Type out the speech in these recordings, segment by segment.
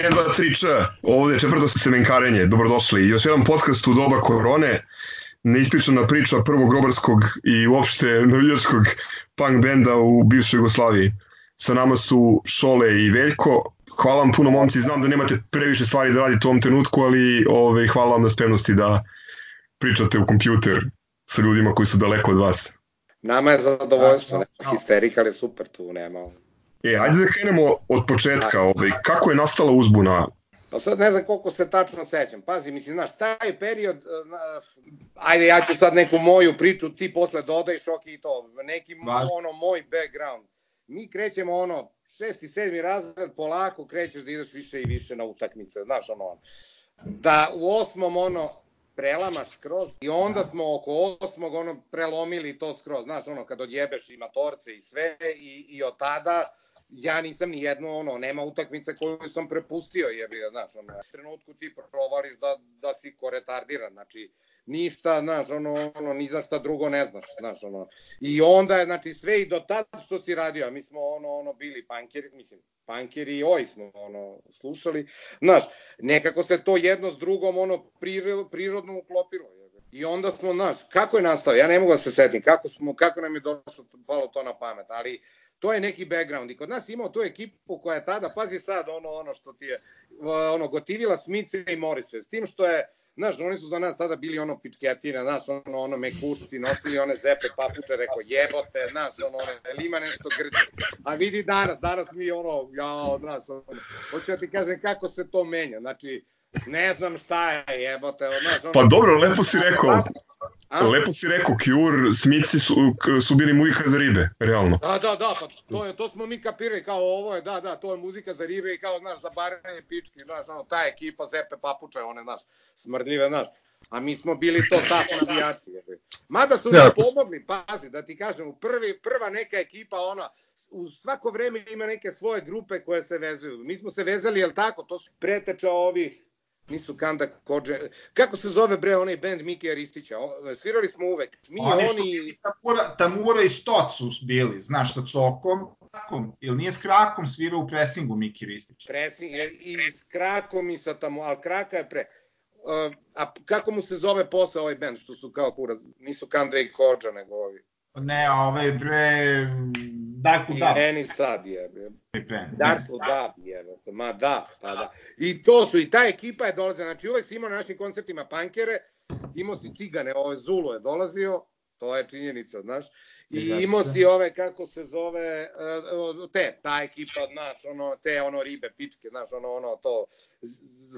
1, 2, 3, č, ovde je četvrto semenkarenje, dobrodošli. Još jedan podcast u doba korone, neispričana priča prvog grobarskog i uopšte navijačkog punk benda u bivšoj Jugoslaviji. Sa nama su Šole i Veljko. Hvala vam puno momci, znam da nemate previše stvari da radite u ovom trenutku, ali ove, ovaj, hvala vam na spremnosti da pričate u kompjuter sa ljudima koji su daleko od vas. Nama je zadovoljstvo, nema histerika, ali super tu, nema. E, ajde da krenemo od početka, ovaj, kako je nastala uzbuna? Pa sad ne znam koliko se tačno sećam. Pazi, mislim, znaš, taj period, uh, ajde, ja ću sad neku moju priču, ti posle dodaj šok i to, neki Vas. ono moj background. Mi krećemo ono, šesti, sedmi razred, polako krećeš da ideš više i više na utakmice, znaš, ono, da u osmom, ono, prelamaš skroz i onda smo oko osmog ono prelomili to skroz, znaš ono kad odjebeš i matorce i sve i, i od tada ja nisam ni jedno, ono, nema utakmice koju sam prepustio, jebi ga, znaš, ono, u trenutku ti provališ da, da si koretardiran, znači, ništa, znaš, ono, ono, ni za šta drugo ne znaš, znaš, ono. I onda je, znači, sve i do tada što si radio, a mi smo, ono, ono, bili pankeri, mislim, pankeri i oj smo, ono, slušali, znaš, nekako se to jedno s drugom, ono, prirodno uklopilo, je. I onda smo, znaš, kako je nastao, ja ne mogu da se setim, kako, smo, kako nam je došlo, palo to na pamet, ali to je neki background. I kod nas imao tu ekipu koja je tada, pazi sad ono, ono što ti je, ono, gotivila Smice i Morise, s tim što je, Znaš, oni su za nas tada bili ono pičketine, znaš, ono, ono mekušci, nosili one zepe papuče, rekao jebote, znaš, ono, ono, ima nešto grče. A vidi danas, danas mi ono, ja, znaš, ono, hoću da ti kažem kako se to menja, znači, ne znam šta je, jebote, znaš, ono, Pa dobro, lepo si rekao. A? Lepo si rekao, Cure, Smici su, su bili muzika za ribe, realno. Da, da, da, pa to, je, to smo mi kapirali, kao ovo je, da, da, to je muzika za ribe i kao, znaš, za baranje pički, znaš, ono, ta ekipa Zepe Papuče, one, znaš, smrdljive, znaš. A mi smo bili to tako navijači. Mada su nam pomogli, pazi, da ti kažem, u prvi, prva neka ekipa, ona, u svako vreme ima neke svoje grupe koje se vezuju. Mi smo se vezali, jel tako, to su preteča ovih nisu Kanda Kođe, kako se zove bre onaj bend Miki Aristića, svirali smo uvek, mi oni... Oni su Tamura, Tamura i Stot su bili, znaš, sa Cokom, Krakom, ili nije s Krakom svirao u presingu Miki Ristić? Presing, i s Krakom i sa tamo, ali Kraka je pre... Uh, a kako mu se zove posle ovaj bend, što su kao kurac, nisu Kanda i Kođa, nego ovi? Ne, ovaj bre, Darko Dab. Meni sad je. Darko Dab je. Ma da, pa da. I to su, i ta ekipa je dolazila, znači uvek si imao na našim koncertima pankere, imao si cigane, ove Zulu je dolazio, to je činjenica, znaš. I imao si ove, kako se zove, e, te, ta ekipa, znaš, ono, te, ono, ribe, pičke, znaš, ono, ono, to,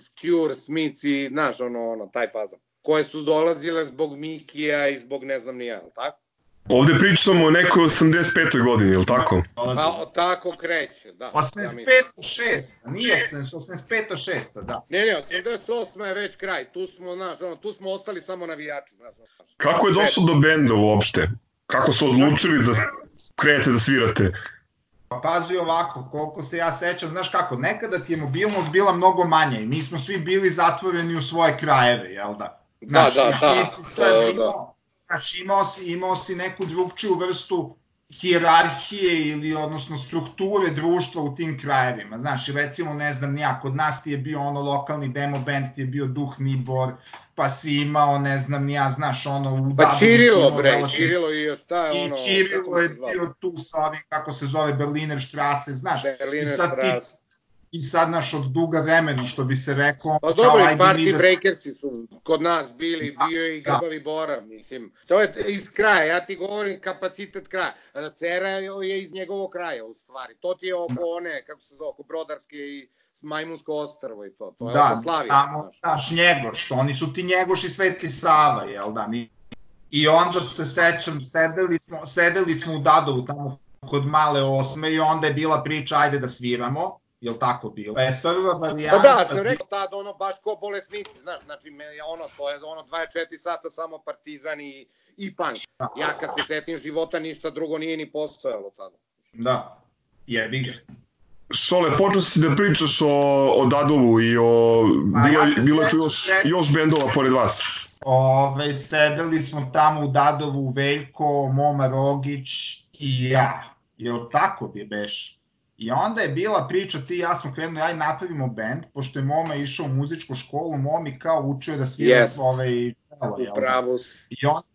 Skjur, Smici, znaš, ono, ono, taj fazan. Koje su dolazile zbog Mikija i zbog ne znam nija, tako? Ovde pričamo o nekoj 85. godini, ili tako? Pa, tako kreće, da. 85. 6. Nije 85. 6. da. Ne, ne, 88. je već kraj. Tu smo, znaš, ono, tu smo ostali samo navijači. Znaš, Kako je došlo do benda uopšte? Kako ste odlučili da krenete da svirate? Pa pazi ovako, koliko se ja sećam, znaš kako, nekada ti je mobilnost bila mnogo manja i mi smo svi bili zatvoreni u svoje krajeve, jel da? da znaš, da, da, da. Ti si sad da, da znaš, imao si, imao si neku drugčiju vrstu hijerarhije ili odnosno strukture društva u tim krajevima. Znaš, recimo, ne znam, nija, kod nas ti je bio ono lokalni demo band, ti je bio Duh Nibor, pa si imao, ne znam, nija, znaš, ono... U pa Čirilo, bre, relativ... Čirilo i još ta je ono... I Čirilo je bio tu sa ovim, kako se zove, Berliner Strasse, znaš. Berliner Strasse i sad naš od duga vremena, što bi se rekao... Pa dobro, i Party da... Breakersi su kod nas bili, da, bio i da. Grbavi da. Bora, mislim. To je iz kraja, ja ti govorim kapacitet kraja. Cera je iz njegovog kraja, u stvari. To ti je oko da. one, kako se zove, oko Brodarske i Majmunsko ostrvo i to. To je da, oko Slavije. Tamo, znaš, Njegoš, to oni su ti Njegoš i Sveti Sava, jel da? Mi... I onda se sećam, sedeli smo, sedeli smo u Dadovu tamo kod male osme i onda je bila priča ajde da sviramo Jel tako bilo? E, prva varijanta... Pa da, sam rekao tad ono baš ko bolesnici, znaš, znači ono, to je ono 24 sata samo partizan i, i punk. Da. Ja kad se setim života ništa drugo nije ni postojalo tada. Da, jebi ga. Šole, počeo si da pričaš o, o Dadovu i o... Pa bilo, ja bilo tu još, sed... još bendova pored vas. Ove, sedeli smo tamo u Dadovu, Veljko, Moma Rogić i ja. Jel tako bi beš? I onda je bila priča, ti i ja smo krenuli, aj napravimo band, pošto je Moma išao u muzičku školu, Momi kao učio da svira yes. ovaj, Upravo. I onda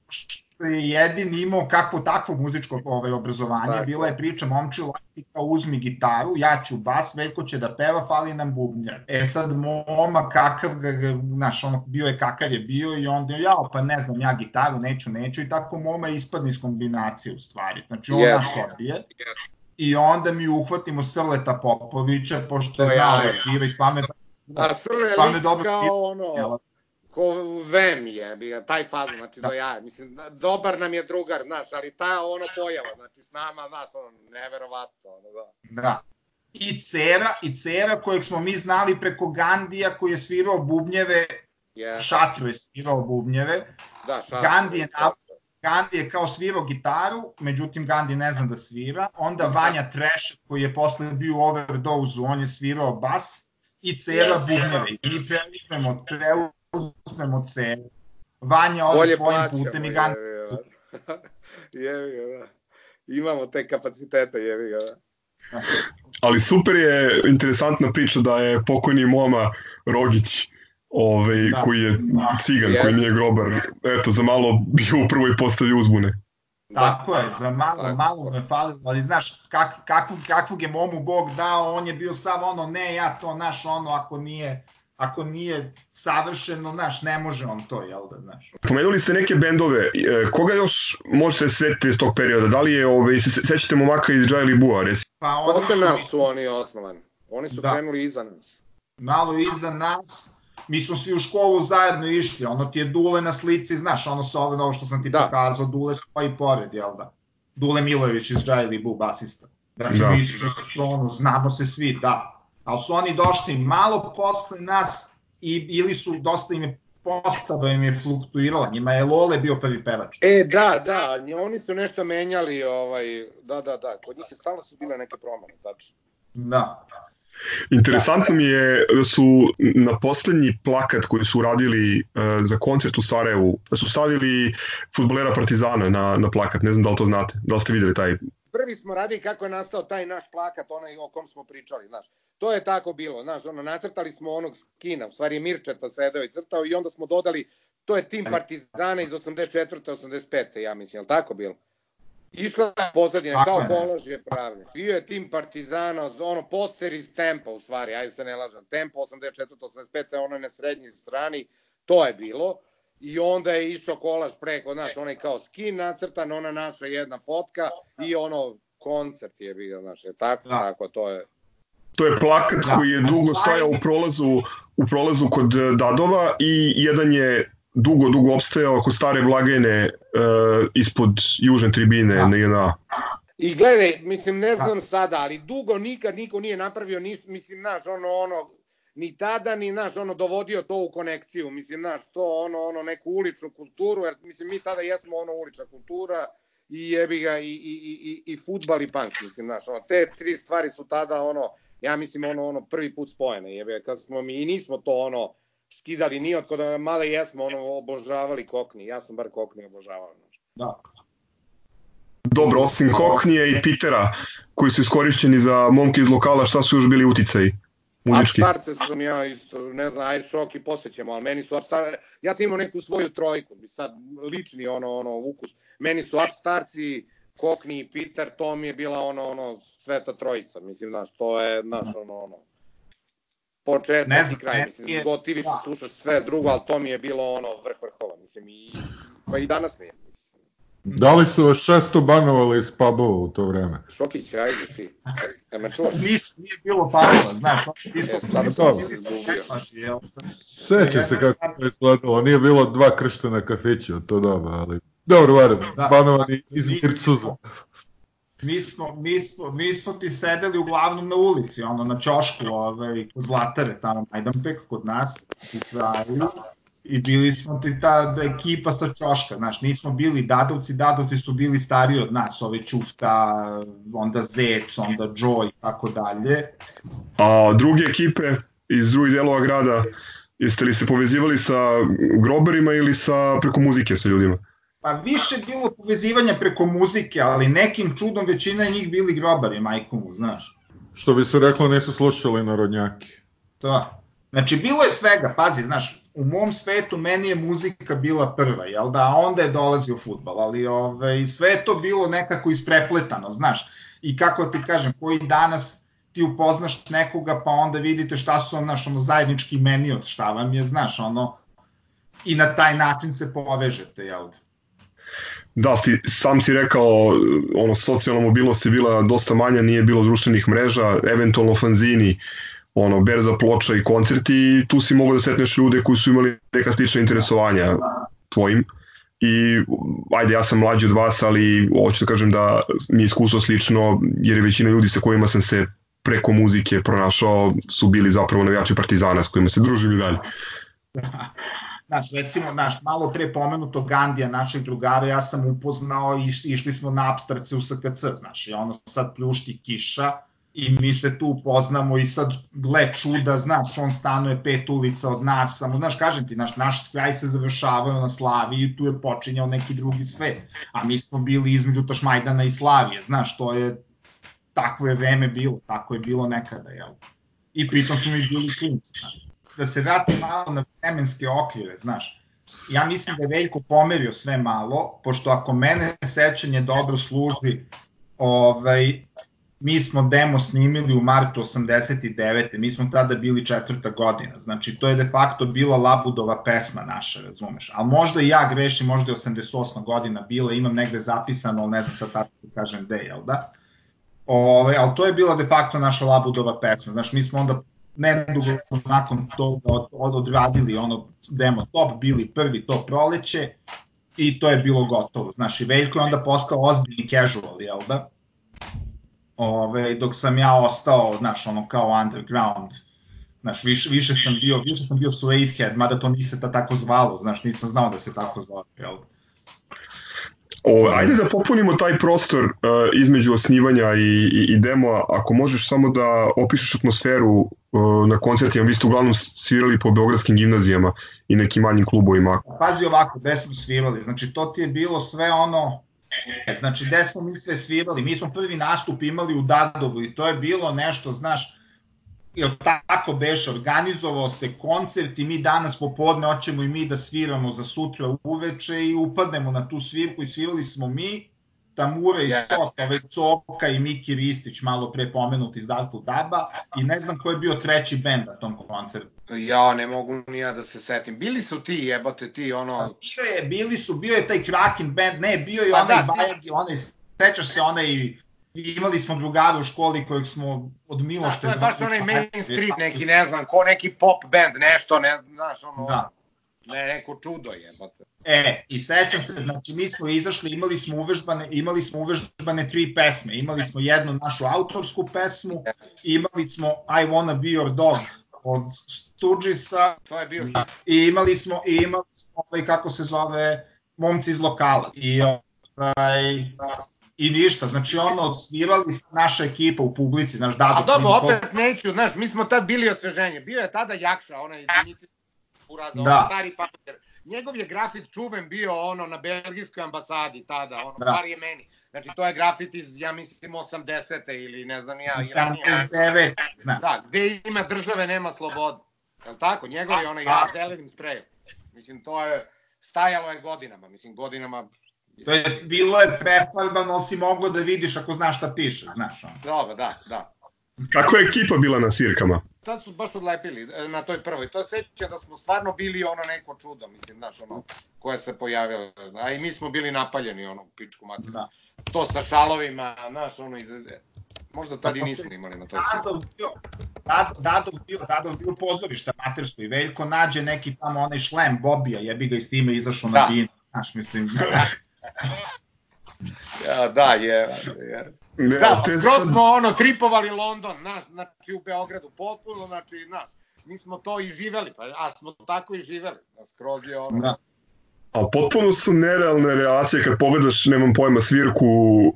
je jedin imao kakvo takvo muzičko ovaj, obrazovanje, Tako. bila je priča momči lati kao uzmi gitaru, ja ću bas, Veljko će da peva, fali nam bubnjar. E sad moma kakav ga, znaš, ono bio je kakav je bio i onda ja, pa ne znam, ja gitaru neću, neću i tako moma ispadne iz kombinacije u stvari. Znači on yes. nas odbije. Yes. I onda mi uhvatimo Srleta Popovića, pošto je znao da svira i stvarno je A Srle je dobro kao ono, ko Vem je, taj fazon, znači do ja, mislim, dobar nam je drugar, znaš, ali ta ono pojava, znači s nama, znaš, ono, neverovatno, ono, da. Da. I Cera, i Cera kojeg smo mi znali preko Gandija koji je svirao bubnjeve, yeah. Šatru je svirao bubnjeve, da, šatru, Gandhi je, Gandhi je kao svirao gitaru, međutim Gandhi ne zna da svira, onda Vanja Trash koji je posle bio u overdose on je svirao bas, i Cera yes, bubnjeve. I mi preuzmemo, preuzmemo Ceru. Vanja ode svojim putem i Gandhi. Jevi ga, da. Imamo te kapacitete, jevi ga, da. Ali super je interesantna priča da je pokojni Moma Rogić ovaj, da. koji je cigan, yes. koji nije grobar, eto, za malo bio u prvoj postavi uzbune. Da. Tako je, za malo, Tako. malo me falilo, ali znaš, kak, kakvog, kakvog je momu Bog dao, on je bio samo ono, ne, ja to, naš, ono, ako nije, ako nije savršeno, znaš, ne može on to, jel da, znaš. Pomenuli ste neke bendove, e, koga još možete setiti iz tog perioda? Da li je, ove, se sećate momaka iz Jaili Bua, recimo? Pa oni Posle su... nas su oni osnovani. Oni su da. krenuli iza nas. Malo iza nas, mi smo svi u školu zajedno išli, ono ti je Dule na slici, znaš, ono sa ovo što sam ti da. pokazao, Dule stoji pored, jel da? Dule Milović iz Jaili Bu, basista. Znači, da. mi smo, ono, znamo se svi, da. Ali su oni došli malo posle nas i ili su dosta im je postava im je fluktuirala, njima je Lole bio prvi pevač. E, da, da, oni su nešto menjali, ovaj, da, da, da, kod njih je stalno su bile neke promene, tačno. Da. Interesantno mi je da su na poslednji plakat koji su uradili uh, za koncert u Sarajevu, da su stavili futbolera Partizana na, na plakat, ne znam da li to znate, da li ste videli taj prvi smo radili kako je nastao taj naš plakat, onaj o kom smo pričali, znaš. To je tako bilo, znaš, ono, nacrtali smo onog skina, u stvari Mirčeta sedeo i crtao i onda smo dodali, to je tim Partizana iz 84. 85. ja mislim, je li tako bilo? Išla je pozadina, kao kolaž je pravljen. Bio je tim Partizana, ono poster iz Tempa u stvari, ajde se ne lažem. Tempo 84. 85. ono je na srednjoj strani, to je bilo. I onda je išao kolaž preko, znaš, onaj kao skin nacrtan, ona naša jedna fotka i ono koncert je bio, znaš, je tako, da. tako, to je To je plakat da. koji je dugo stojao u prolazu u prolazu kod Dadova i jedan je dugo, dugo opstajao kod stare blagajne ispod južne tribine da. na JNA. I gledaj, mislim, ne znam da. sada, ali dugo nikad niko nije napravio ništa, mislim, znaš, ono, ono, ni tada, ni, znaš, ono, dovodio to u konekciju, mislim, znaš, to, ono, ono, neku uličnu kulturu, jer, mislim, mi tada jesmo, ono, ulična kultura, i jebi ga, i, i, i, i futbal i punk, mislim, znaš, ono, te tri stvari su tada, ono, ja mislim, ono, ono, prvi put spojene, jebi ga, kad smo mi, i nismo to, ono, skidali ni od kod male jesmo ono obožavali kokni. Ja sam bar kokni obožavao. Da. Dobro, osim Koknije i Pitera, koji su iskorišćeni za momke iz lokala, šta su još bili uticaji? Muzički. Starce sam ja isto, ne znam, aj šok i posle ćemo, ali meni su Upstarci, ja sam imao neku svoju trojku, bi sad lični ono, ono, ukus. Meni su Upstarci, Kokni i Peter, to mi je bila ono, ono, sveta trojica, mislim, znaš, to je, znaš, ono, ono, početak ne znam, i kraj, mislim, je, gotivi se da. sluša sve drugo, ali to mi je bilo ono vrh vrhova, mislim, i, pa i danas mi je. Da li su vas često banovali iz pubova u to vreme? Šokić, ajde ti. E, me čuvaš? Nis, nije bilo pubova, znaš. E, sad sam se izgubio. Seća se kako je izgledalo, nije bilo dva krštena kafića od to doba, ali... Dobro, varem, da, banovani iz Mircuza. Mi smo, mi, smo, mi smo ti sedeli uglavnom na ulici, ono, na čošku, ovaj, kod Zlatare, tamo Majdanpek, kod nas, u kraju, i bili smo ti ta ekipa sa čoška, znaš, nismo bili dadovci, dadovci su bili stariji od nas, ove Čufta, onda Zec, onda Joy tako dalje. A druge ekipe iz drugih delova grada, jeste li se povezivali sa groberima ili sa preko muzike sa ljudima? Pa više bilo povezivanja preko muzike, ali nekim čudom većina njih bili grobari, majkomu, znaš. Što bi se reklo, nisu slušali narodnjaki. To. Znači, bilo je svega, pazi, znaš, u mom svetu meni je muzika bila prva, jel da, a onda je dolazio futbal, ali ove, ovaj, sve to bilo nekako isprepletano, znaš, i kako ti kažem, koji danas ti upoznaš nekoga, pa onda vidite šta su naš ono, zajednički od šta vam je, znaš, ono, i na taj način se povežete, jel da? Da, si, sam si rekao, ono, socijalna mobilnost je bila dosta manja, nije bilo društvenih mreža, eventualno fanzini, ono, berza ploča i koncerti i tu si mogao da setneš ljude koji su imali neka slična interesovanja tvojim i ajde ja sam mlađi od vas, ali hoću da kažem da mi je iskustvo slično jer je većina ljudi sa kojima sam se preko muzike pronašao su bili zapravo navijači Partizana s kojima se družim i dalje. Znaš, recimo, naš malo pre pomenuto Gandija, našeg drugara, ja sam upoznao i išli smo na abstrakce u SKC, znaš, i ono sad pljušti kiša, i mi se tu poznamo i sad gle čuda, znaš, on stanuje pet ulica od nas, samo, znaš, kažem ti, naš, naš kraj se završavao na Slavi i tu je počinjao neki drugi svet, a mi smo bili između Tašmajdana i Slavije, znaš, to je, takvo je vreme bilo, tako je bilo nekada, jel? I pritom smo mi bili klinci, znaš. Da se vratim malo na vremenske okvire, znaš, ja mislim da je Veljko pomerio sve malo, pošto ako mene sećanje dobro služi, ovaj, mi smo demo snimili u martu 89. Mi smo tada bili četvrta godina. Znači, to je de facto bila Labudova pesma naša, razumeš? Ali možda i ja grešim, možda je 88. godina bila, imam negde zapisano, ali ne znam sad tako da kažem gde, jel da? Ove, ali to je bila de facto naša Labudova pesma. Znači, mi smo onda nedugo nakon toga od, od, odradili ono demo top, bili prvi to proleće i to je bilo gotovo. Znaš, i Veljko je onda postao ozbiljni casual, jel da? Ove, dok sam ja ostao, znaš, ono kao underground, znaš, više, više sam bio, više sam bio Suadehead, mada to nise ta tako zvalo, znaš, nisam znao da se tako zove, jel? O, ajde da popunimo taj prostor uh, između osnivanja i, i, i demo, ako možeš samo da opišeš atmosferu uh, na koncertima, vi ste uglavnom svirali po beogradskim gimnazijama i nekim manjim klubovima. Pazi ovako, gde smo svirali, znači to ti je bilo sve ono, Znači, gde smo mi sve svirali? Mi smo prvi nastup imali u Dadovu i to je bilo nešto, znaš, jel tako beše, organizovao se koncert i mi danas popodne hoćemo i mi da sviramo za sutra uveče i upadnemo na tu svirku i svirali smo mi, Tamura i Stoka, već Coka i Miki Ristić, malo pre pomenut iz Darkwood Daba, i ne znam ko je bio treći bend na tom koncertu. Ja ne mogu ni ja da se setim. Bili su ti, jebote, ti, ono... Pa, bio je, bili su, bio je taj Kraken band, ne, bio je pa onaj da, Bajagi, onaj, sećaš se onaj, imali smo drugara u školi kojeg smo od Milošte... Da, to je baš onaj mainstream neki, ne znam, ko neki pop band, nešto, ne, znaš, ono... Da. Ne, neko čudo je. E, i sećam se, znači mi smo izašli, imali smo uvežbane, imali smo uvežbane tri pesme. Imali smo jednu našu autorsku pesmu, imali smo I Wanna Be Your Dog od Sturgisa. To je bio I imali smo, i imali smo ovaj, kako se zove, momci iz lokala. I, ovaj, i ništa, znači ono, svirali naša ekipa u publici, znaš, da... A dobro, opet neću, znaš, mi smo tad bili osveženje, bio je tada Jakša, onaj Dimitri Uraza, da. stari papir. Njegov je grafit čuven bio ono na belgijskoj ambasadi tada, ono, da. bar je meni. Znači, to je grafit iz, ja mislim, 80. ili ne znam ja. 79. Da, gde ima države, nema slobode. Je tako? Njegov je onaj ja zelenim sprejom. Mislim, to je, stajalo je godinama, mislim, godinama To je, bilo je prefarbano, ali si moglo da vidiš ako znaš šta piše, znaš. Dobro, da, da. Kako je ekipa bila na sirkama? Tad su baš odlepili e, na toj prvoj. To seća da smo stvarno bili ono neko čudo, mislim, znaš, ono, koje se pojavilo. A i mi smo bili napaljeni, ono, pičku maticu. Da. To sa šalovima, znaš, ono, iz... Možda tad i nismo imali na toj Dadov bio, Dadov, Dadov bio, Dadov bio pozorište matersko i Veljko nađe neki tamo onaj šlem Bobija, jebi ga i s time izašao da. na din, znaš, mislim. ja, da, je. je. Da, skroz smo ono, tripovali London, naš, znači u Beogradu, potpuno, znači, naš, mi smo to i živeli, pa, a smo tako i živeli, da, skroz je ono. Da. A potpuno su nerealne relacije kad pogledaš, nemam pojma, svirku uh,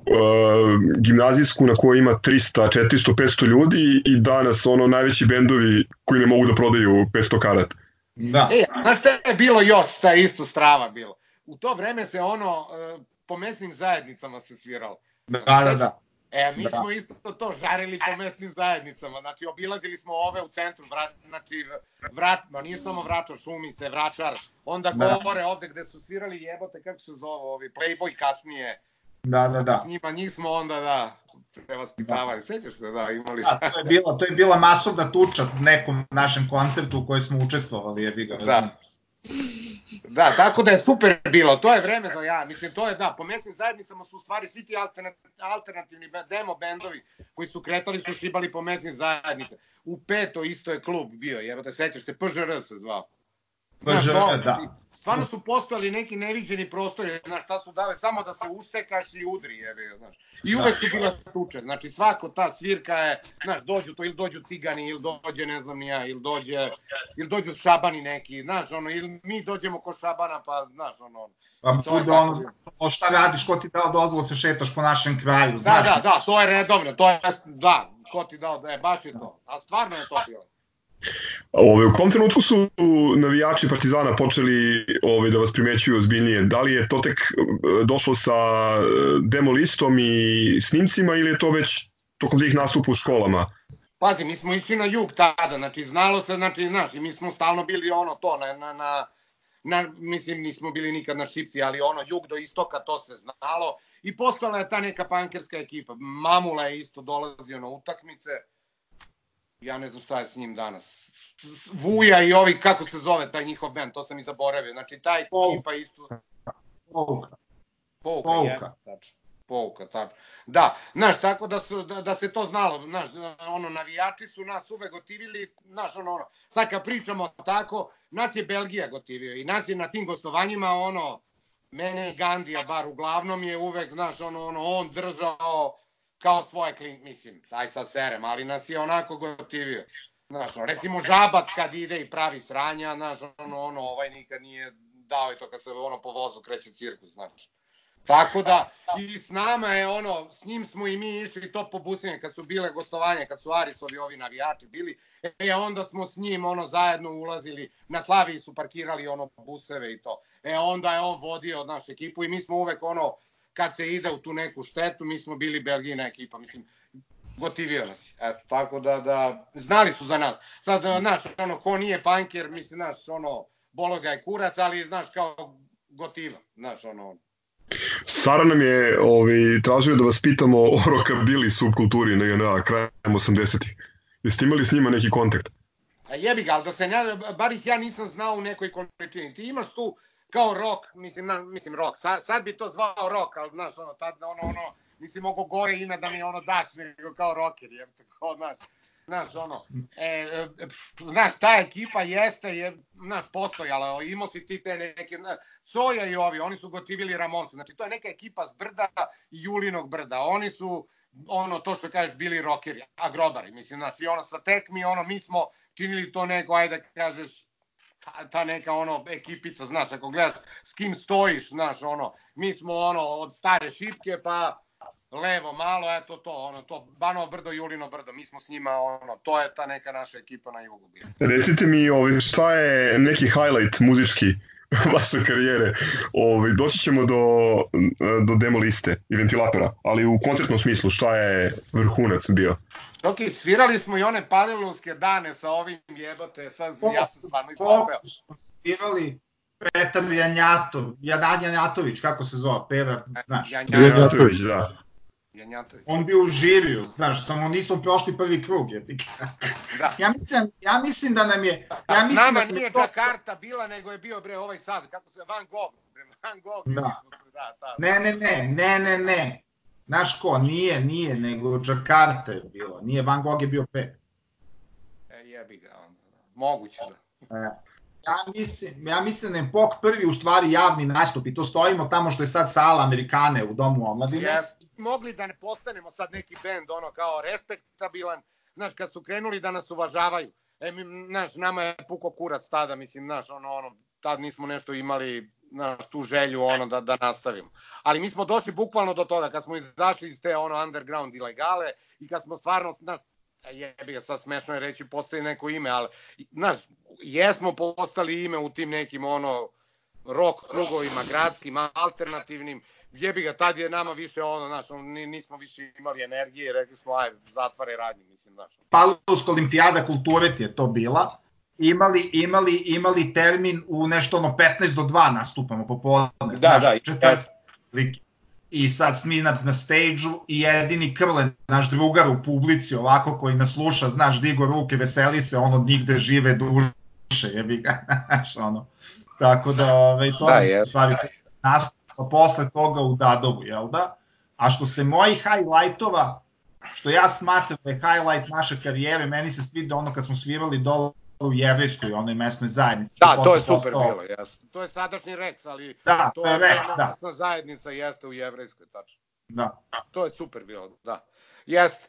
gimnazijsku na kojoj ima 300, 400, 500 ljudi i danas ono najveći bendovi koji ne mogu da prodaju 500 karata. Da. E, znaš šta je bilo još, šta je isto strava bilo? U to vreme se ono, uh, po mesnim zajednicama se sviralo. Da, da, da. E, mi da. smo isto to žarili po mesnim zajednicama, znači obilazili smo ove u centru, vrat, znači vrat, ma nije samo Vračar, Šumice, Vračar, onda da. gore ovde gde su svirali jebote, kako se zove ovi, Playboy kasnije. Da, da, da. S njima, njih smo onda, da, prevaspitavali, da. sećaš se, da, imali Da, to je bila, to je bila masovna tuča nekom našem koncertu u kojoj smo učestvovali, jebi ga, da. Da, tako da je super bilo, to je vreme da ja, mislim, to je, da, po mesnim zajednicama su u stvari svi ti alternativni demo bendovi koji su kretali su šibali po mesnim zajednice. U peto isto je klub bio, jer da sećaš se, PŽR se zvao. PŽR, da stvarno su postojali neki neviđeni prostori, znaš, šta su dale, samo da se uštekaš i udri, jebe, znaš. I uvek su bila tuče, znači svako ta svirka je, znaš, dođu to, ili dođu cigani, ili dođe, ne znam ja, ili dođe, ili dođu šabani neki, znaš, ono, ili mi dođemo ko šabana, pa, znaš, ono, Pa bude ono, šta radiš, ko ti dao dozvolu da se šetaš po našem kraju, da, znaš. Da, da, da, to je redovno, to je, da, ko ti dao, da je, baš je to, a stvarno je to bilo. Ove, u kom trenutku su navijači Partizana počeli ove, da vas primećuju ozbiljnije? Da li je to tek e, došlo sa e, demo listom i snimcima ili je to već tokom tih nastupa u školama? Pazi, mi smo išli na jug tada, znači znalo se, znači, znaš, i mi smo stalno bili ono to, na, na, na, na, mislim, nismo bili nikad na Šipci, ali ono, jug do istoka, to se znalo. I postala je ta neka pankerska ekipa. Mamula je isto dolazio na utakmice ja ne znam šta je s njim danas. Vuja i ovi, kako se zove taj njihov band, to sam i zaboravio. Znači, taj ekipa isto... Pouka. Pouka, Pouka. Je, tačno. Pouka, tačno. Da, znaš, tako da, su, da, da se to znalo, znaš, ono, navijači su nas uvek gotivili, znaš, ono, ono, sad kad pričamo tako, nas je Belgija gotivio i nas je na tim gostovanjima, ono, mene i Gandija, bar uglavnom je uvek, znaš, ono, ono, on držao kao svoje klin, mislim, aj sad serem, ali nas je onako gotivio. Znaš, recimo Žabac kad ide i pravi sranja, znaš, ono, ono, ovaj nikad nije dao i to kad se ono po vozu kreće cirkus, znaš. Tako da, i s nama je ono, s njim smo i mi išli to po busine, kad su bile gostovanje, kad su Arisovi ovi navijači bili, e onda smo s njim ono zajedno ulazili, na Slaviji su parkirali ono buseve i to. E onda je on vodio od našu ekipu i mi smo uvek ono, kad se ide u tu neku štetu, mi smo bili Belgijina ekipa, mislim, gotivio nas. Eto, tako da, da, znali su za nas. Sad, znaš, ono, ko nije panker, mislim, znaš, ono, bolo ga je kurac, ali, znaš, kao gotiva, znaš, ono, Sara nam je ovaj, tražio da vas pitamo o rockabilly subkulturi na JNA krajem 80-ih. Jeste imali s njima neki kontakt? A jebi ga, ali da se ne, bar ih ja nisam znao u nekoj količini. Ti imaš tu kao rock, mislim, na, mislim rock, sad, sad bi to zvao rock, ali znaš, ono, tad, ono, ono, nisi mogo gore ime da mi ono daš, nego kao rocker, je, tako, znaš, znaš, ono, e, e, znaš, ta ekipa jeste, je, znaš, postojala, imao si ti te neke, Coja i ovi, oni su gotivili Ramonsa, znači, to je neka ekipa s brda i Julinog brda, oni su, ono, to što kažeš, bili rockeri, agrobari, mislim, znači, ono, sa tekmi, ono, mi smo činili to neko, ajde kažeš, ta, ta neka ono ekipica, znaš, ako gledaš s kim stojiš, znaš, ono, mi smo ono od stare šipke pa levo malo, eto to, ono, to Banovo brdo, Julino brdo, mi smo s njima, ono, to je ta neka naša ekipa na jugu bila. Recite mi, ovaj, šta je neki highlight muzički vaše karijere? Ovaj, doći ćemo do, do demo liste i ventilatora, ali u koncertnom smislu, šta je vrhunac bio? Ok, svirali smo i one panilovske dane sa ovim jebote, sad ja sam stvarno izlapeo. Svirali Petar Janjatov, Jadan Janjatović, kako se zove, Petar, znaš. Janjatović, da. Janjatović. On bio u žiriju, znaš, samo nismo prošli prvi krug, je. da. Ja mislim, ja mislim da nam je... Ja mislim S nama da nije to... Jakarta bila, nego je bio, bre, ovaj sad, kako se, Van Gogh, bre, Van Gogh. Da. Se, da, da. Ne, ne, ne, ne, ne, ne. Znaš ko, nije, nije, nego Jakarta je bilo, nije Van Gogh je bio pet. E, jebi ga onda, moguće da. E. Ja mislim, ja mislim da je POK prvi u stvari javni nastup i to stojimo tamo što je sad sala Amerikane u domu omladine. Yes. Mogli da ne postanemo sad neki bend ono kao respektabilan, znaš, kad su krenuli da nas uvažavaju. E, mi, znaš, nama je puko kurac tada, mislim, znaš, ono, ono, tad nismo nešto imali na tu želju ono da da nastavimo. Ali mi smo došli bukvalno do toga kad smo izašli iz te ono underground ilegale i kad smo stvarno znaš jebi ga sad smešno je reći postoji neko ime, ali znaš, jesmo postali ime u tim nekim ono rock krugovima gradskim, alternativnim, jebi ga, tad je nama više ono, znaš, ono, nismo više imali energije, rekli smo, aj, zatvare radnje, mislim, znaš. Paluska olimpijada kulture ti je to bila, imali, imali, imali termin u nešto ono 15 do 2 nastupamo popodne. Da, znaš, da, četvrt, i sad smi na, na stage-u i jedini Krle, naš drugar u publici ovako koji nas sluša, znaš, digo ruke, veseli se, ono nigde žive duše, jebi ga, znaš, ono. Tako da, ovaj, to da, je stvari nastupa posle toga u Dadovu, jel da? A što se mojih highlightova, što ja smatram da je highlight naše karijere, meni se svida ono kad smo svirali dole u jevrejskoj onoj mesnoj zajednici. Da, to je super postao... bilo, jasno. To je sadašnji Rex, ali da, to je Rex, da. Mesna zajednica jeste u jevrejskoj, tačno. Da. To je super bilo, da. Jeste.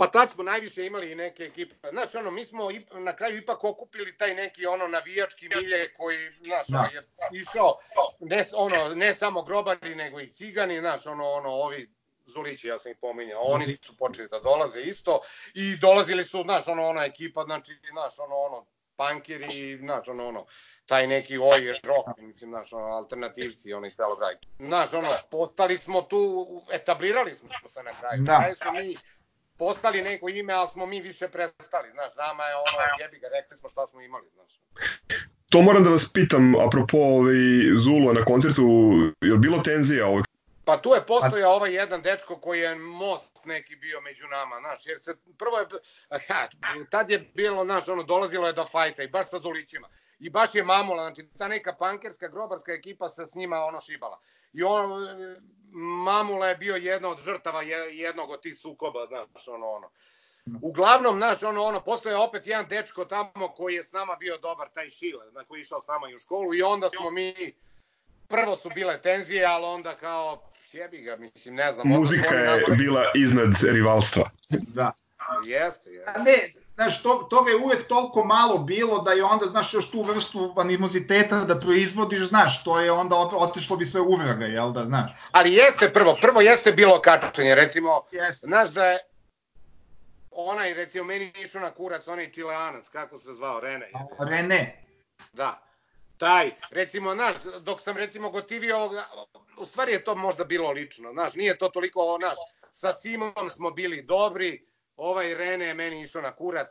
Pa tad smo najviše imali neke ekipe. Znaš, ono, mi smo na kraju ipak okupili taj neki ono navijački milje koji, znaš, da. je išao ne, ono, ne samo grobari, nego i cigani, znaš, ono, ono, ovi Zulići, ja sam ih pominjao, oni su počeli da dolaze isto i dolazili su, znaš, ono, ona ekipa, znači, znaš, ono, ono, punkeri, znaš, ono, ono, taj neki oj rock, mislim, znaš, ono, alternativci, oni celo kraj. Znaš, ono, postali smo tu, etablirali smo se na kraju. Da. Kraju smo mi postali neko ime, ali smo mi više prestali, znaš, nama je ono, jebi ga, rekli smo šta smo imali, znaš. To moram da vas pitam, apropo ovaj, Zulu na koncertu, je li bilo tenzija ovog Pa tu je postoja pa... ovaj jedan dečko koji je most neki bio među nama, znaš, jer se prvo je, ja, tad je bilo, znaš, ono, dolazilo je do fajta i baš sa Zulićima. I baš je mamula, znači ta neka pankerska grobarska ekipa se s njima ono šibala. I on, mamula je bio jedna od žrtava jednog od tih sukoba, znaš, ono, ono. Uglavnom, znaš, ono, ono, postoje opet jedan dečko tamo koji je s nama bio dobar, taj Šile, na koji je išao s nama i u školu i onda smo mi, prvo su bile tenzije, ali onda kao, jebi ga, mislim, ne znam. Muzika je nastavi... bila iznad rivalstva. Da. Jeste, jeste. A ne, znaš, to, toga je uvek toliko malo bilo da je onda, znaš, još tu vrstu animoziteta da proizvodiš, znaš, to je onda otišlo bi sve uvraga, jel da, znaš. Ali jeste prvo, prvo jeste bilo kačenje, recimo, jeste. znaš da je onaj, recimo, meni išao na kurac, onaj čileanac, kako se zvao, Rene. Rene. Da taj, recimo, znaš, dok sam recimo gotivio, u stvari je to možda bilo lično, znaš, nije to toliko, znaš, sa Simom smo bili dobri, ovaj Rene je meni išao na kurac,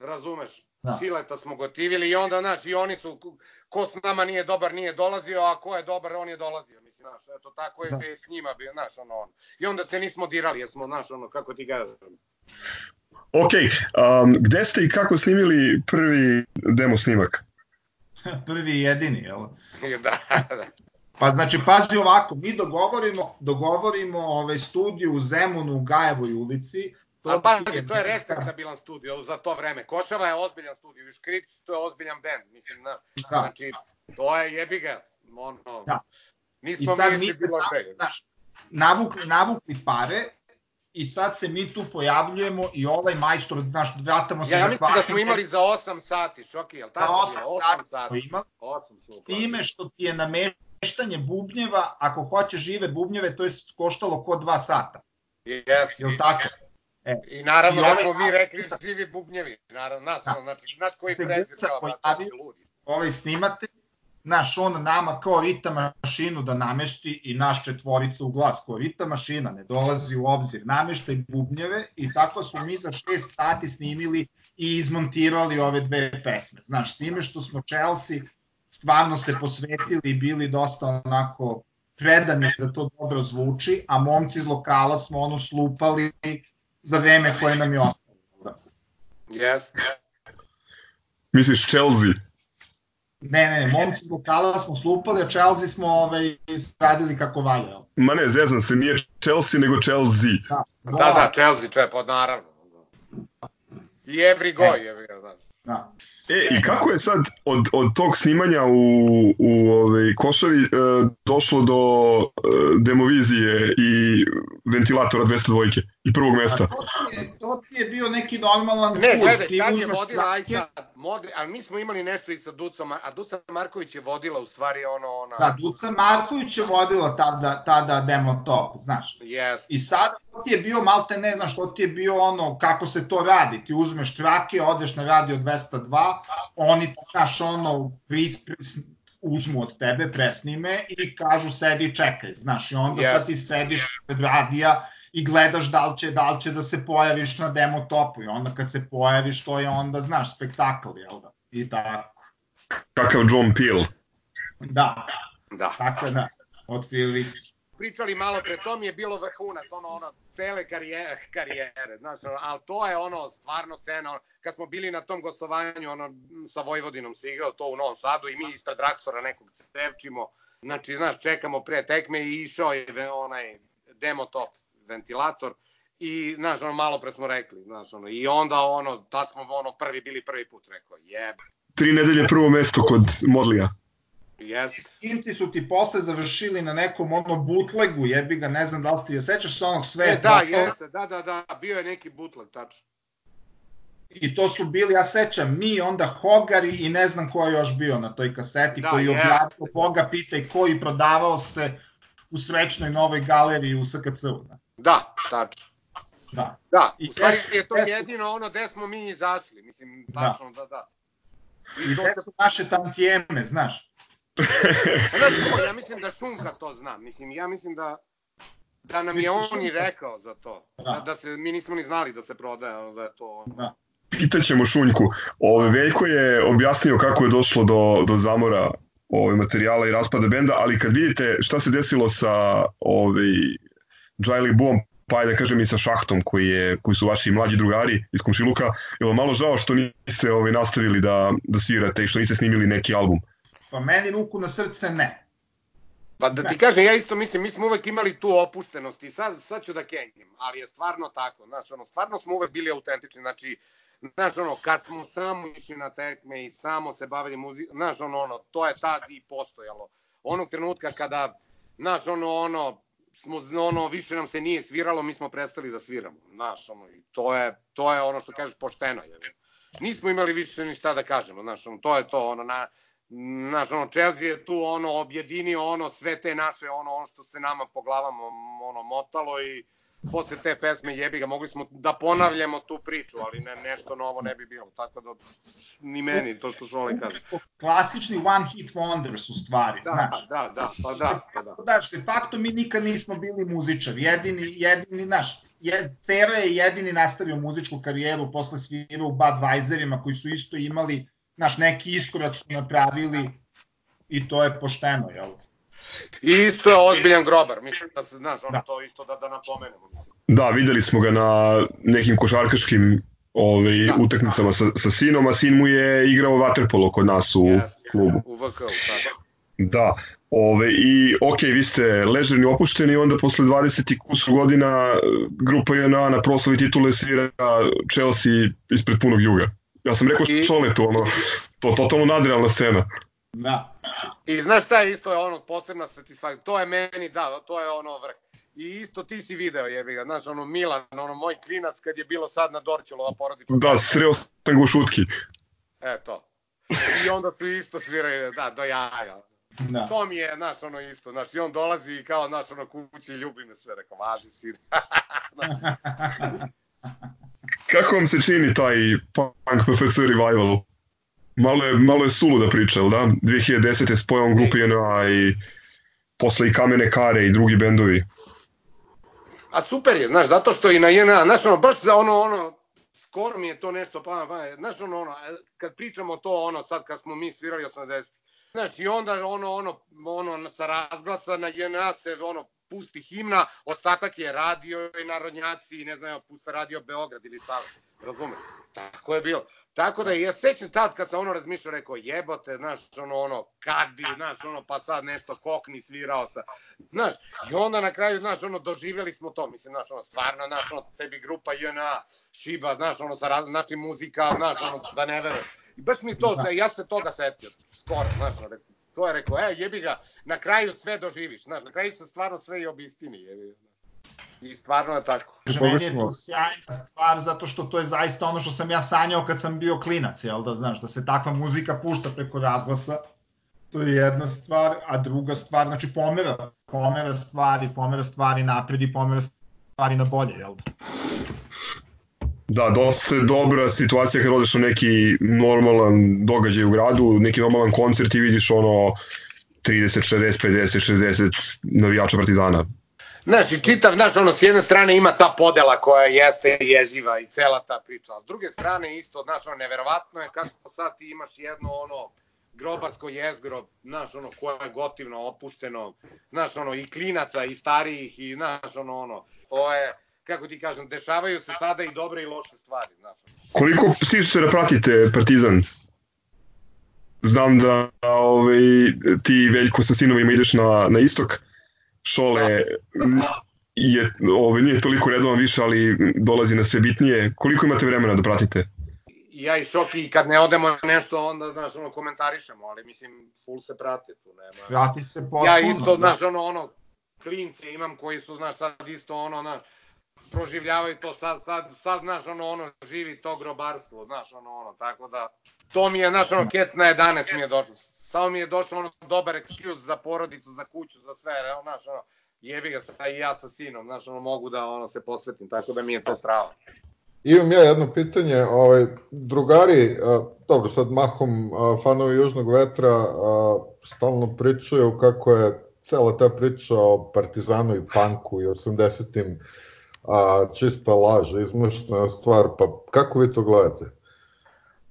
razumeš, da. Sileta smo gotivili i onda, znaš, i oni su, ko s nama nije dobar nije dolazio, a ko je dobar on je dolazio, mislim, znaš, eto, tako je da. s njima bio, znaš, ono, ono. I onda se nismo dirali, jer smo, znaš, ono, kako ti kažem. Ok, um, gde ste i kako snimili prvi demo snimak? prvi i jedini, jel? da, da. Pa znači, pazi ovako, mi dogovorimo, dogovorimo ovaj studiju u Zemunu u Gajevoj ulici, To A pazi, to je respektabilan studio za to vreme. Košava je ozbiljan studio, i Škripć to je ozbiljan band, mislim, na, da. znači, to je jebiga, ono, da. nismo I sad mi se bilo Znaš, navukli, navukli pare, i sad se mi tu pojavljujemo i ovaj majstor, znaš, vratamo se ja, za Ja mislim da smo imali za 8 sati, šoki, jel tako? Za 8, 8 sati, sati smo imali, 8 smo time što ti je nameštanje bubnjeva, ako hoćeš žive bubnjeve, to je koštalo ko 2 sata. Jes. Jel tako? E. I naravno I da ovaj, smo mi rekli živi bubnjevi, naravno, nas, da. znači, nas koji prezir kao, ovaj snimate, naš on nama kao rita mašinu da namešti i naš četvorica u glas kao rita mašina ne dolazi u obzir namešta i bubnjeve i tako smo mi za 6 sati snimili i izmontirali ove dve pesme. Znaš, s time što smo Chelsea stvarno se posvetili i bili dosta onako predani da to dobro zvuči, a momci iz lokala smo ono slupali za vreme koje nam je ostalo. Yes. Misliš Chelsea? Ne, ne, momci zbog lokala smo slupali, a Chelsea smo ovaj, radili kako valja. Ma ne, zezam se, nije Chelsea, nego Chelsea. Da, da, da Chelsea, če, pa naravno. I every go, e. je, znaš. Da. E, i kako je sad od, od tog snimanja u, u ovaj, Košavi e, došlo do e, demovizije i ventilatora 202 i prvog mesta? A to, ti je, to ti je bio neki normalan ne, put. Ne, gledaj, tad je vodila, aj sad, mod, ali mi smo imali nešto i sa Ducom, a Duca Marković je vodila u stvari ono... Ona... Da, Duca Marković je vodila tada, tada demo top, znaš. Yes. I sada to ti je bio, malte ne znaš, to ti je bio ono, kako se to radi, ti uzmeš trake, odeš na radio 202, oni, znaš, ono, pris, pris, uzmu od tebe, presnime i kažu sedi čekaj, znaš, i onda yes. sad ti sediš pred radija i gledaš da li, će, da li će da se pojaviš na demo topu i onda kad se pojaviš to je onda, znaš, spektakl, jel da? I tako. Kakav John Peel. Da, Da. tako da, od prilike. Pričali malo pre, to mi je bilo vrhunac, ono, ono, cele karijere, karijere, znaš, ali to je ono, stvarno scena, ono, kad smo bili na tom gostovanju, ono, sa Vojvodinom se igrao to u Novom Sadu i mi ispred Draksora nekog cevčimo, znači, znaš, čekamo pre tekme i išao je onaj demo top ventilator i, znaš, ono, malo pre smo rekli, znaš, ono, i onda, ono, tad smo, ono, prvi bili prvi put, rekao, jeb, Tri nedelje prvo mesto kod Modlija. Jes, Skimci su ti posle završili na nekom ono bootlegu, jebi ga, ne znam da li ti je, sećaš se onog sve e, da, jeste, da, da, da, bio je neki bootleg, tačno. I to su bili, ja sećam, mi, onda Hogari i ne znam ko je još bio na toj kaseti, Da, koji je objavio, Boga pitaj koji prodavao se u srećnoj novoj galeriji u SKC-u. Da. Da, tačno. da. Da, I u stvari je to jedino ono gde smo mi izasli, mislim, Da. tačno, da, da. I gde su naše tantijeme, znaš? Znaš, ja mislim da Šunka to zna, mislim, ja mislim da da nam je on i rekao za to. Da. Da. da se, mi nismo ni znali da se prodaje, da je to... Da. Pitaćemo Šunjku. Ove, Veljko je objasnio kako je došlo do, do zamora ove, materijala i raspada benda, ali kad vidite šta se desilo sa ovaj, Jiley Boom, pa da kažem i sa Šahtom, koji, je, koji su vaši mlađi drugari iz Komšiluka, je malo žao što niste ovaj, nastavili da, da svirate i što niste snimili neki album? Pa meni ruku na srce ne. Pa da ti kažem, ja isto mislim, mi smo uvek imali tu opuštenost i sad, sad ću da kenjim, ali je stvarno tako, znaš, ono, stvarno smo uvek bili autentični, znači, znaš, ono, kad smo samo išli na tekme i samo se bavili muzikom, znaš, ono, ono, to je tad i postojalo. Onog trenutka kada, znaš, ono, ono, smo, ono, više nam se nije sviralo, mi smo prestali da sviramo, znaš, ono, i to je, to je ono što kažeš pošteno, je. Nismo imali više ni šta da kažemo, znaš, ono, to je to, ono, na, Znaš, ono, Chelsea je tu ono objedinio ono sve te naše ono, ono što se nama po glavama ono motalo i posle te pesme jebi ga mogli smo da ponavljamo tu priču, ali ne nešto novo ne bi bilo. Tako da ni meni to što Šole kaže. Klasični one hit wonders u stvari, Da, znaš. da, da, pa da, pa da. Znaš, de facto mi nikad nismo bili muzičari. Jedini, jedini, znaš, je, Cera je jedini nastavio muzičku karijeru, posle svirao u Budweiserima koji su isto imali, znaš, neki iskorak su napravili i to je pošteno, jel? I isto je ozbiljan grobar, mislim da se, znaš, ono Da. to isto da, da napomenemo. Mislim. Da, videli smo ga na nekim košarkaškim ovaj, Da. utakmicama sa, sa sinom, a sin mu je igrao waterpolo kod nas u Jeste, klubu. U VK-u, tako. Da, ove, i ok, vi ste ležerni opušteni onda posle 20 i kusur godina grupa JNA na proslavi titule svira Chelsea ispred punog juga. Ja sam rekao I- Šoletu, ono, to totalno nadrealna scena. Da. I znaš šta je isto je ono posebna satisfakcija, to je meni da, to je ono vrh. I isto ti si video jebi ga, znaš ono Milan, ono moj klinac kad je bilo sad na Dorćolova porodična. Da, sreo sam ga u šutki. E to. I onda su isto sviraju, da, do jaja. Da. To mi je, znaš, ono isto, znaš, i on dolazi i kao, znaš, ono kući i ljubi me sve, rekao, važi si. Kako vam se čini taj Punk PFC revival? Malo je, malo je suluda priča, da? 2010. s pojavom grupe JNA i posle i Kamene Kare i drugi bendovi. A super je, znaš, zato što i na JNA, znaš, ono, baš za ono, ono, skoro mi je to nešto, pa, pa, znaš, ono, ono, kad pričamo to, ono, sad kad smo mi svirali 80 Znaš, i onda ono, ono, ono, sa razglasa na JNA se, ono, pusti himna, ostatak je radio i narodnjaci, i ne znam, pusta radio Beograd ili šta, razumeš? Tako je bilo. Tako da ja sećam tad kad sam ono razmišljao, rekao jebote, znaš, ono, ono, kad bi, znaš, ono, pa sad nešto kokni svirao sa, znaš, i onda na kraju, znaš, ono, doživjeli smo to, mislim, znaš, ono, stvarno, znaš, ono, tebi grupa JNA, Šiba, znaš, ono, sa raz, znači muzika, znaš, ono, da ne verujem. I baš mi to, da, ja se toga setio, skoro, znaš, ono, to je rekao, e, jebi ga, na kraju sve doživiš, znaš, na kraju se stvarno sve i obistini, jebi ga. I stvarno je tako. Kaže, meni je to sjajna stvar zato što to je zaista ono što sam ja sanjao kad sam bio klinac, jel da znaš, da se takva muzika pušta preko razglasa. To je jedna stvar, a druga stvar, znači pomera, pomera stvari, pomera stvari napred i pomera stvari na bolje, jel da? Da, dosta je dobra situacija kad odeš na neki normalan događaj u gradu, neki normalan koncert i vidiš ono 30, 40, 50, 60 navijača Partizana. Znaš, i čitav, znaš, ono, s jedne strane ima ta podela koja jeste jeziva i cela ta priča, a s druge strane isto, znaš, ono, neverovatno je kako sad ti imaš jedno, ono, grobarsko jezgro, znaš, ono, koje je gotivno opušteno, znaš, ono, i klinaca, i starijih, i, znaš, ono, ono, to je, kako ti kažem, dešavaju se sada i dobre i loše stvari, znaš. Koliko da pratite Partizan? Znam da ovaj, ti Veljko sa sinovima ideš na, na istok, Šole je, ovaj, nije toliko redovan više, ali dolazi na sve bitnije. Koliko imate vremena da pratite? ja i Šoki kad ne odemo nešto onda znaš ono komentarišemo, ali mislim full se prati tu nema. Prati se potpuno. Ja isto da. znaš ono ono klince imam koji su znaš sad isto ono znaš proživljavaju to sad sad sad znaš ono ono živi to grobarstvo, znaš ono ono tako da to mi je znaš ono kec na 11 mi je došlo. Samo mi je došao ono dobar excuse za porodicu, za kuću, za sve, znaš ono jebi ga sa i ja sa sinom, znaš ono mogu da ono se posvetim, tako da mi je to strava. Imam ja jedno pitanje, ovaj, drugari, a, dobro sad mahom a, fanovi Južnog vetra a, stalno pričaju kako je cela ta priča o Partizanu i Panku i 80-im a, čista laž, izmuštena stvar, pa kako vi to gledate?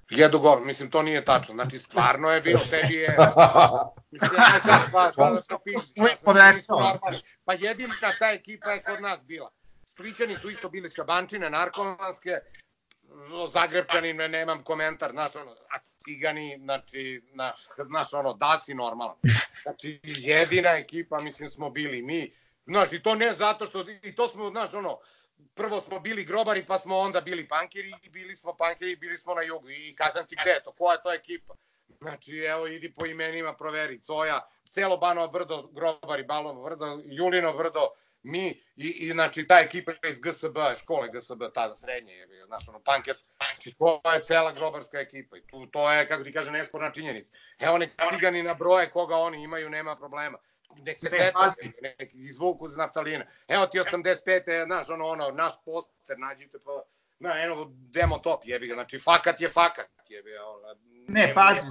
Jedu gol, mislim to nije tačno, znači stvarno je bilo, tebi je, mislim ja sam stvar, pa, pa jedina ta ekipa je kod nas bila. Spličani su isto bili šabančine, narkomanske, Zagrebčani, ne, nemam komentar, znaš, ono, a cigani, znači, naš, znaš, ono, da si normalan. Znači, jedina ekipa, mislim, smo bili mi, znaš, i to ne zato što, i to smo, znaš, ono, prvo smo bili grobari, pa smo onda bili pankeri, i bili smo pankeri, i bili smo na jugu, i kažem ti gde je to, koja je to ekipa? Znači, evo, idi po imenima, proveri, Coja, celo Banovo brdo, grobari, Balovo brdo, Julino brdo, mi i, i znači ta ekipa iz GSB, škole GSB, tada srednje je znaš, ono, Pankers, znači to je cela grobarska ekipa i tu, to je, kako ti kaže, nesporna činjenica. Evo nek cigani na broje koga oni imaju, nema problema. Nek se seta, nek izvuku za naftalina. Evo ti 85. znaš, ono, ono, naš poster, nađite pa, na, eno, demo top, jebi ga, znači, fakat je fakat, jebi ga, ono, ne, pazi,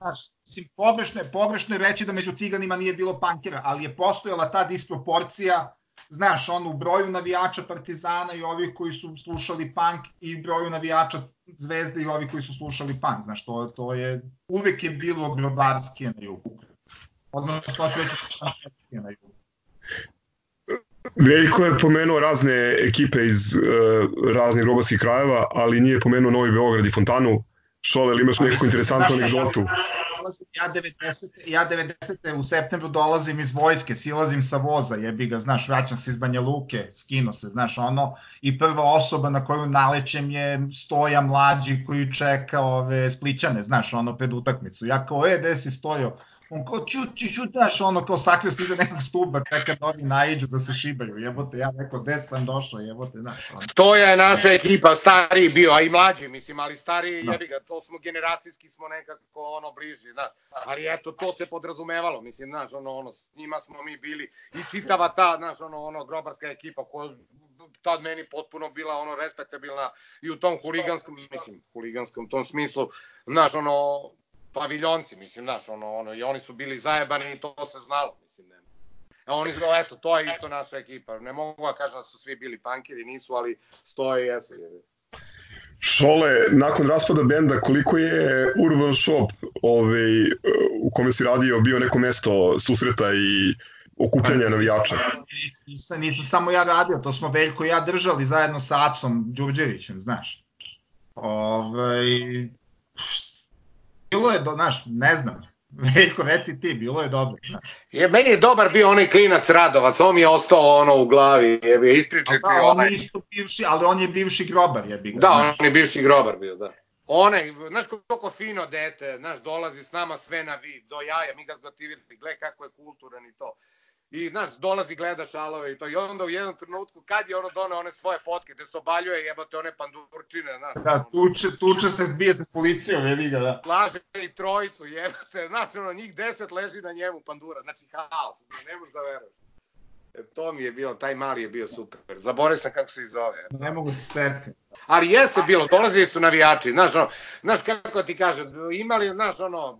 znaš, sim, pogrešno je, pogrešno je reći da među ciganima nije bilo pankera, ali je postojala ta disproporcija, znaš, on u broju navijača Partizana i ovih koji su slušali punk i broju navijača Zvezde i ovih koji su slušali punk, znaš, to, to je, uvek je bilo grobarski na jugu. Odnosno, to ću reći na jugu. Veljko je pomenuo razne ekipe iz uh, raznih grobarskih krajeva, ali nije pomenuo Novi Beograd i Fontanu. Šole, ili imaš neku interesantnu anegdotu? Ja 90. Ja 90. u septembru dolazim iz vojske, silazim sa voza, jebi ga, znaš, vraćam se iz Banja Luke, skino se, znaš, ono, i prva osoba na koju nalećem je stoja mlađi koji čeka ove spličane, znaš, ono, pred utakmicu. Ja kao, e, gde si stojao? On kao čuti, čuti, znaš, ono kao sakrio se iza nekog stuba, čeka da oni naiđu da se šibaju, jebote, ja rekao, gde sam došao, jebote, znaš. Ono. To je naša ekipa, stariji bio, a i mlađi, mislim, ali stariji, no. Da. jebi ga, to smo generacijski smo nekako ono bliži, znaš, ali eto, to se podrazumevalo, mislim, znaš, ono, ono, s njima smo mi bili i čitava ta, znaš, ono, ono, grobarska ekipa koja tad meni potpuno bila ono respektabilna i u tom huliganskom, mislim, huliganskom tom smislu, znaš, ono, paviljonci, mislim, znaš, ono, ono, i oni su bili zajebani i to se znalo, mislim, ne. A oni su, eto, to je isto naša ekipa. Ne mogu da kažem da su svi bili pankeri, nisu, ali stoje i jesu. Šole, nakon raspada benda, koliko je Urban Shop ovaj, u kome si radio bio neko mesto susreta i okupljanja pa, navijača? Nisam, nisam samo ja radio, to smo Veljko i ja držali zajedno sa Acom Đurđevićem, znaš. Ove, ovaj, bilo je, do, znaš, ne znam, Veljko, reci ti, bilo je dobro. Je, meni je dobar bio onaj klinac Radovac, on mi je ostao ono u glavi, je bio ispričati da, onaj. On isto bivši, ali on je bivši grobar, je bio. Da, on je bivši grobar bio, da. Onaj, znaš koliko fino dete, znaš, dolazi s nama sve na vid, do jaja, mi ga zgotivili, gle kako je kulturan i to i znaš, dolazi gleda šalove i to i onda u jednom trenutku kad je ono doneo one svoje fotke gde se obaljuje jebote one pandurčine, znaš. Da, tuče, tuče se, bije se s policijom, je ga, da. Laže i trojicu, jebote, znaš, ono, njih deset leži na njemu pandura, znači haos, ne možeš da veruješ. E, to mi je bio, taj mali je bio super. Zaboravio sam kako se zove. Ne mogu se setiti. Ali jeste bilo, dolazili su navijači, znaš, ono, znaš kako ti kažem, imali, znaš, ono,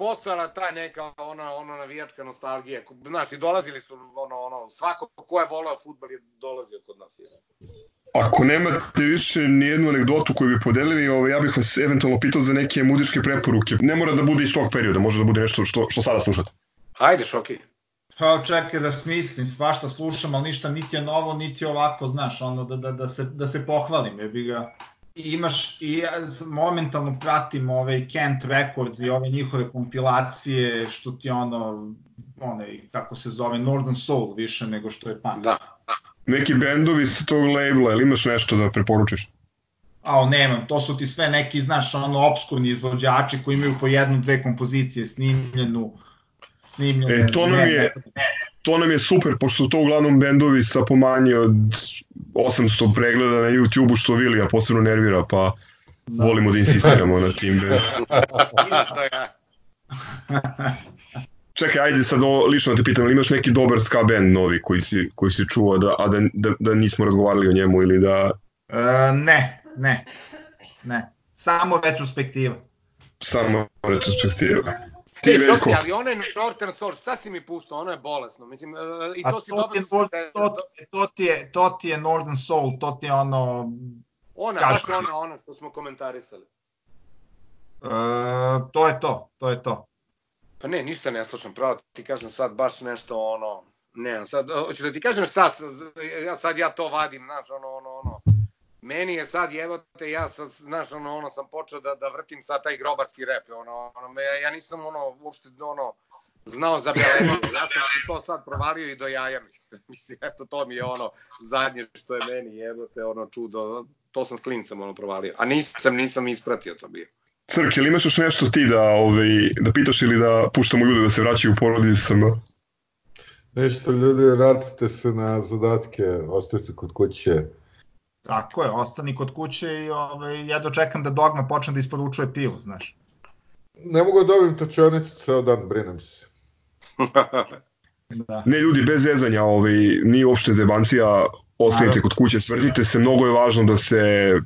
postojala ta neka ona ono navijačka nostalgija. Znaš, i dolazili su ono ono svako ko je voleo fudbal je dolazio kod nas. Je. Ako nemate više ni jednu anegdotu koju bi podelili, ovaj, ja bih vas eventualno pitao za neke muzičke preporuke. Ne mora da bude iz tog perioda, može da bude nešto što, što sada slušate. Ajde, Šoki. Pa čekaj da smislim, svašta slušam, ali ništa niti je novo, niti je ovako, znaš, ono da, da, da, se, da se pohvalim, je bi ga imaš i ja momentalno pratim ove Kent Records i ove njihove kompilacije što ti ono onaj kako se zove Northern Soul više nego što je punk. Da. Neki bendovi sa tog labela, ili imaš nešto da preporučiš? A, nemam, to su ti sve neki, znaš, ono, obskurni izvođači koji imaju po jednu, dve kompozicije snimljenu, snimljene. E, to nam ne, je, ne, to nam je super, pošto to uglavnom bendovi sa pomanje od 800 pregleda na YouTube-u, što Vilija posebno nervira, pa da. volimo da insistiramo na tim bendovima. Čekaj, ajde sad o, lično te pitam, imaš neki dobar ska band novi koji si, koji si čuo, da, a da, da, da nismo razgovarali o njemu ili da... E, ne, ne, ne. Samo retrospektiva. Samo retrospektiva. Ti Šoki, ali ono je Northern Soul, šta si mi puštao, ono je bolesno, mislim, e, i to A si to dobro... Ti je, to, to, ti je, to ti je Northern Soul, to ti je ono... Ona, baš ona, ona što smo komentarisali. E, to je to, to je to. Pa ne, ništa ne slušam, pravo ti kažem sad baš nešto ono, ne, sad, hoću da ti kažem šta, ja sad ja to vadim, znaš, ono, ono, ono, meni je sad te ja sad znaš ono ono sam počeo da da vrtim sa taj grobarski rep ono ono ja, ja nisam ono uopšte ono znao za Belenu ja sam to sad provalio i do jaja mi. Mislim eto to mi je ono zadnje što je meni te ono čudo to sam s klincem ono provalio a nisam nisam ispratio to bio. Crk, ili imaš još nešto ti da, ovaj, da pitaš ili da puštamo ljude da se vraćaju u porodicama? Nešto ljudi, vratite se na zadatke, ostajte kod kuće, Tako je, ostani kod kuće i ovaj, ja dočekam da Dogma počne da isporučuje pivo, znaš. Ne mogu da dobim točionicu ceo dan, brinem se. da. Ne ljudi, bez zezanja, ovaj, nije uopšte zebancija, ostanite kod kuće, svrtite se, mnogo je važno da se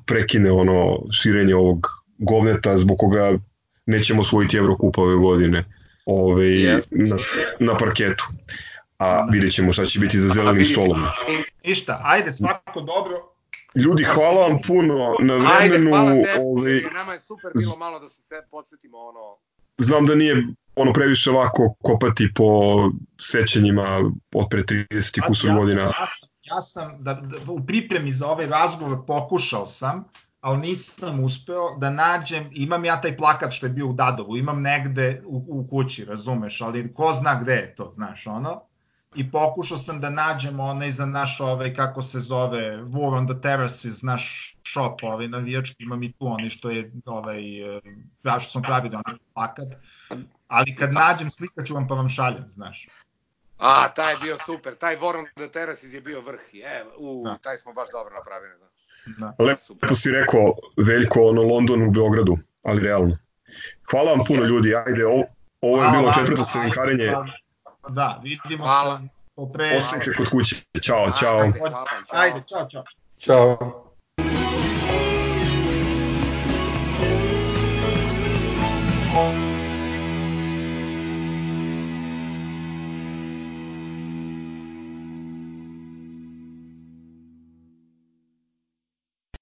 prekine ono širenje ovog govneta zbog koga nećemo osvojiti Evrokupa ove godine ovaj, yes. na, na parketu. A vidjet ćemo šta će biti za zelenim stolom. Ništa, ajde, svako dobro, Ljudi, hvala vam puno na vremenu. Ajde, hvala te, ovaj, nama je super bilo malo da se te podsjetimo ono... Znam da nije ono previše ovako kopati po sećanjima od pre 30 i kusur ja, godina. Ja sam, ja sam da, da, u pripremi za ovaj razgovor pokušao sam, ali nisam uspeo da nađem, imam ja taj plakat što je bio u Dadovu, imam negde u, u kući, razumeš, ali ko zna gde je to, znaš, ono i pokušao sam da nađem onaj za naš ovaj kako se zove War on the Terraces naš shop ovaj navijački imam i tu onaj što je ovaj ja e, što sam pravio da onaj plakat ali kad nađem slikaću vam pa vam šaljem znaš A, taj je bio super, taj War on the Terraces je bio vrh, e, u, da. taj smo baš dobro napravili. Da. Da. Lepo si rekao, Veljko, ono London u Beogradu, ali realno. Hvala vam puno ljudi, ajde, ovo, ovo je bilo četvrto sevinkarenje. Pa da, vidimo hvala. se. Popre... Ostanite kod kuće. Ćao, ćao. Ajde, ćao. Ajde, čao, čao. Ćao.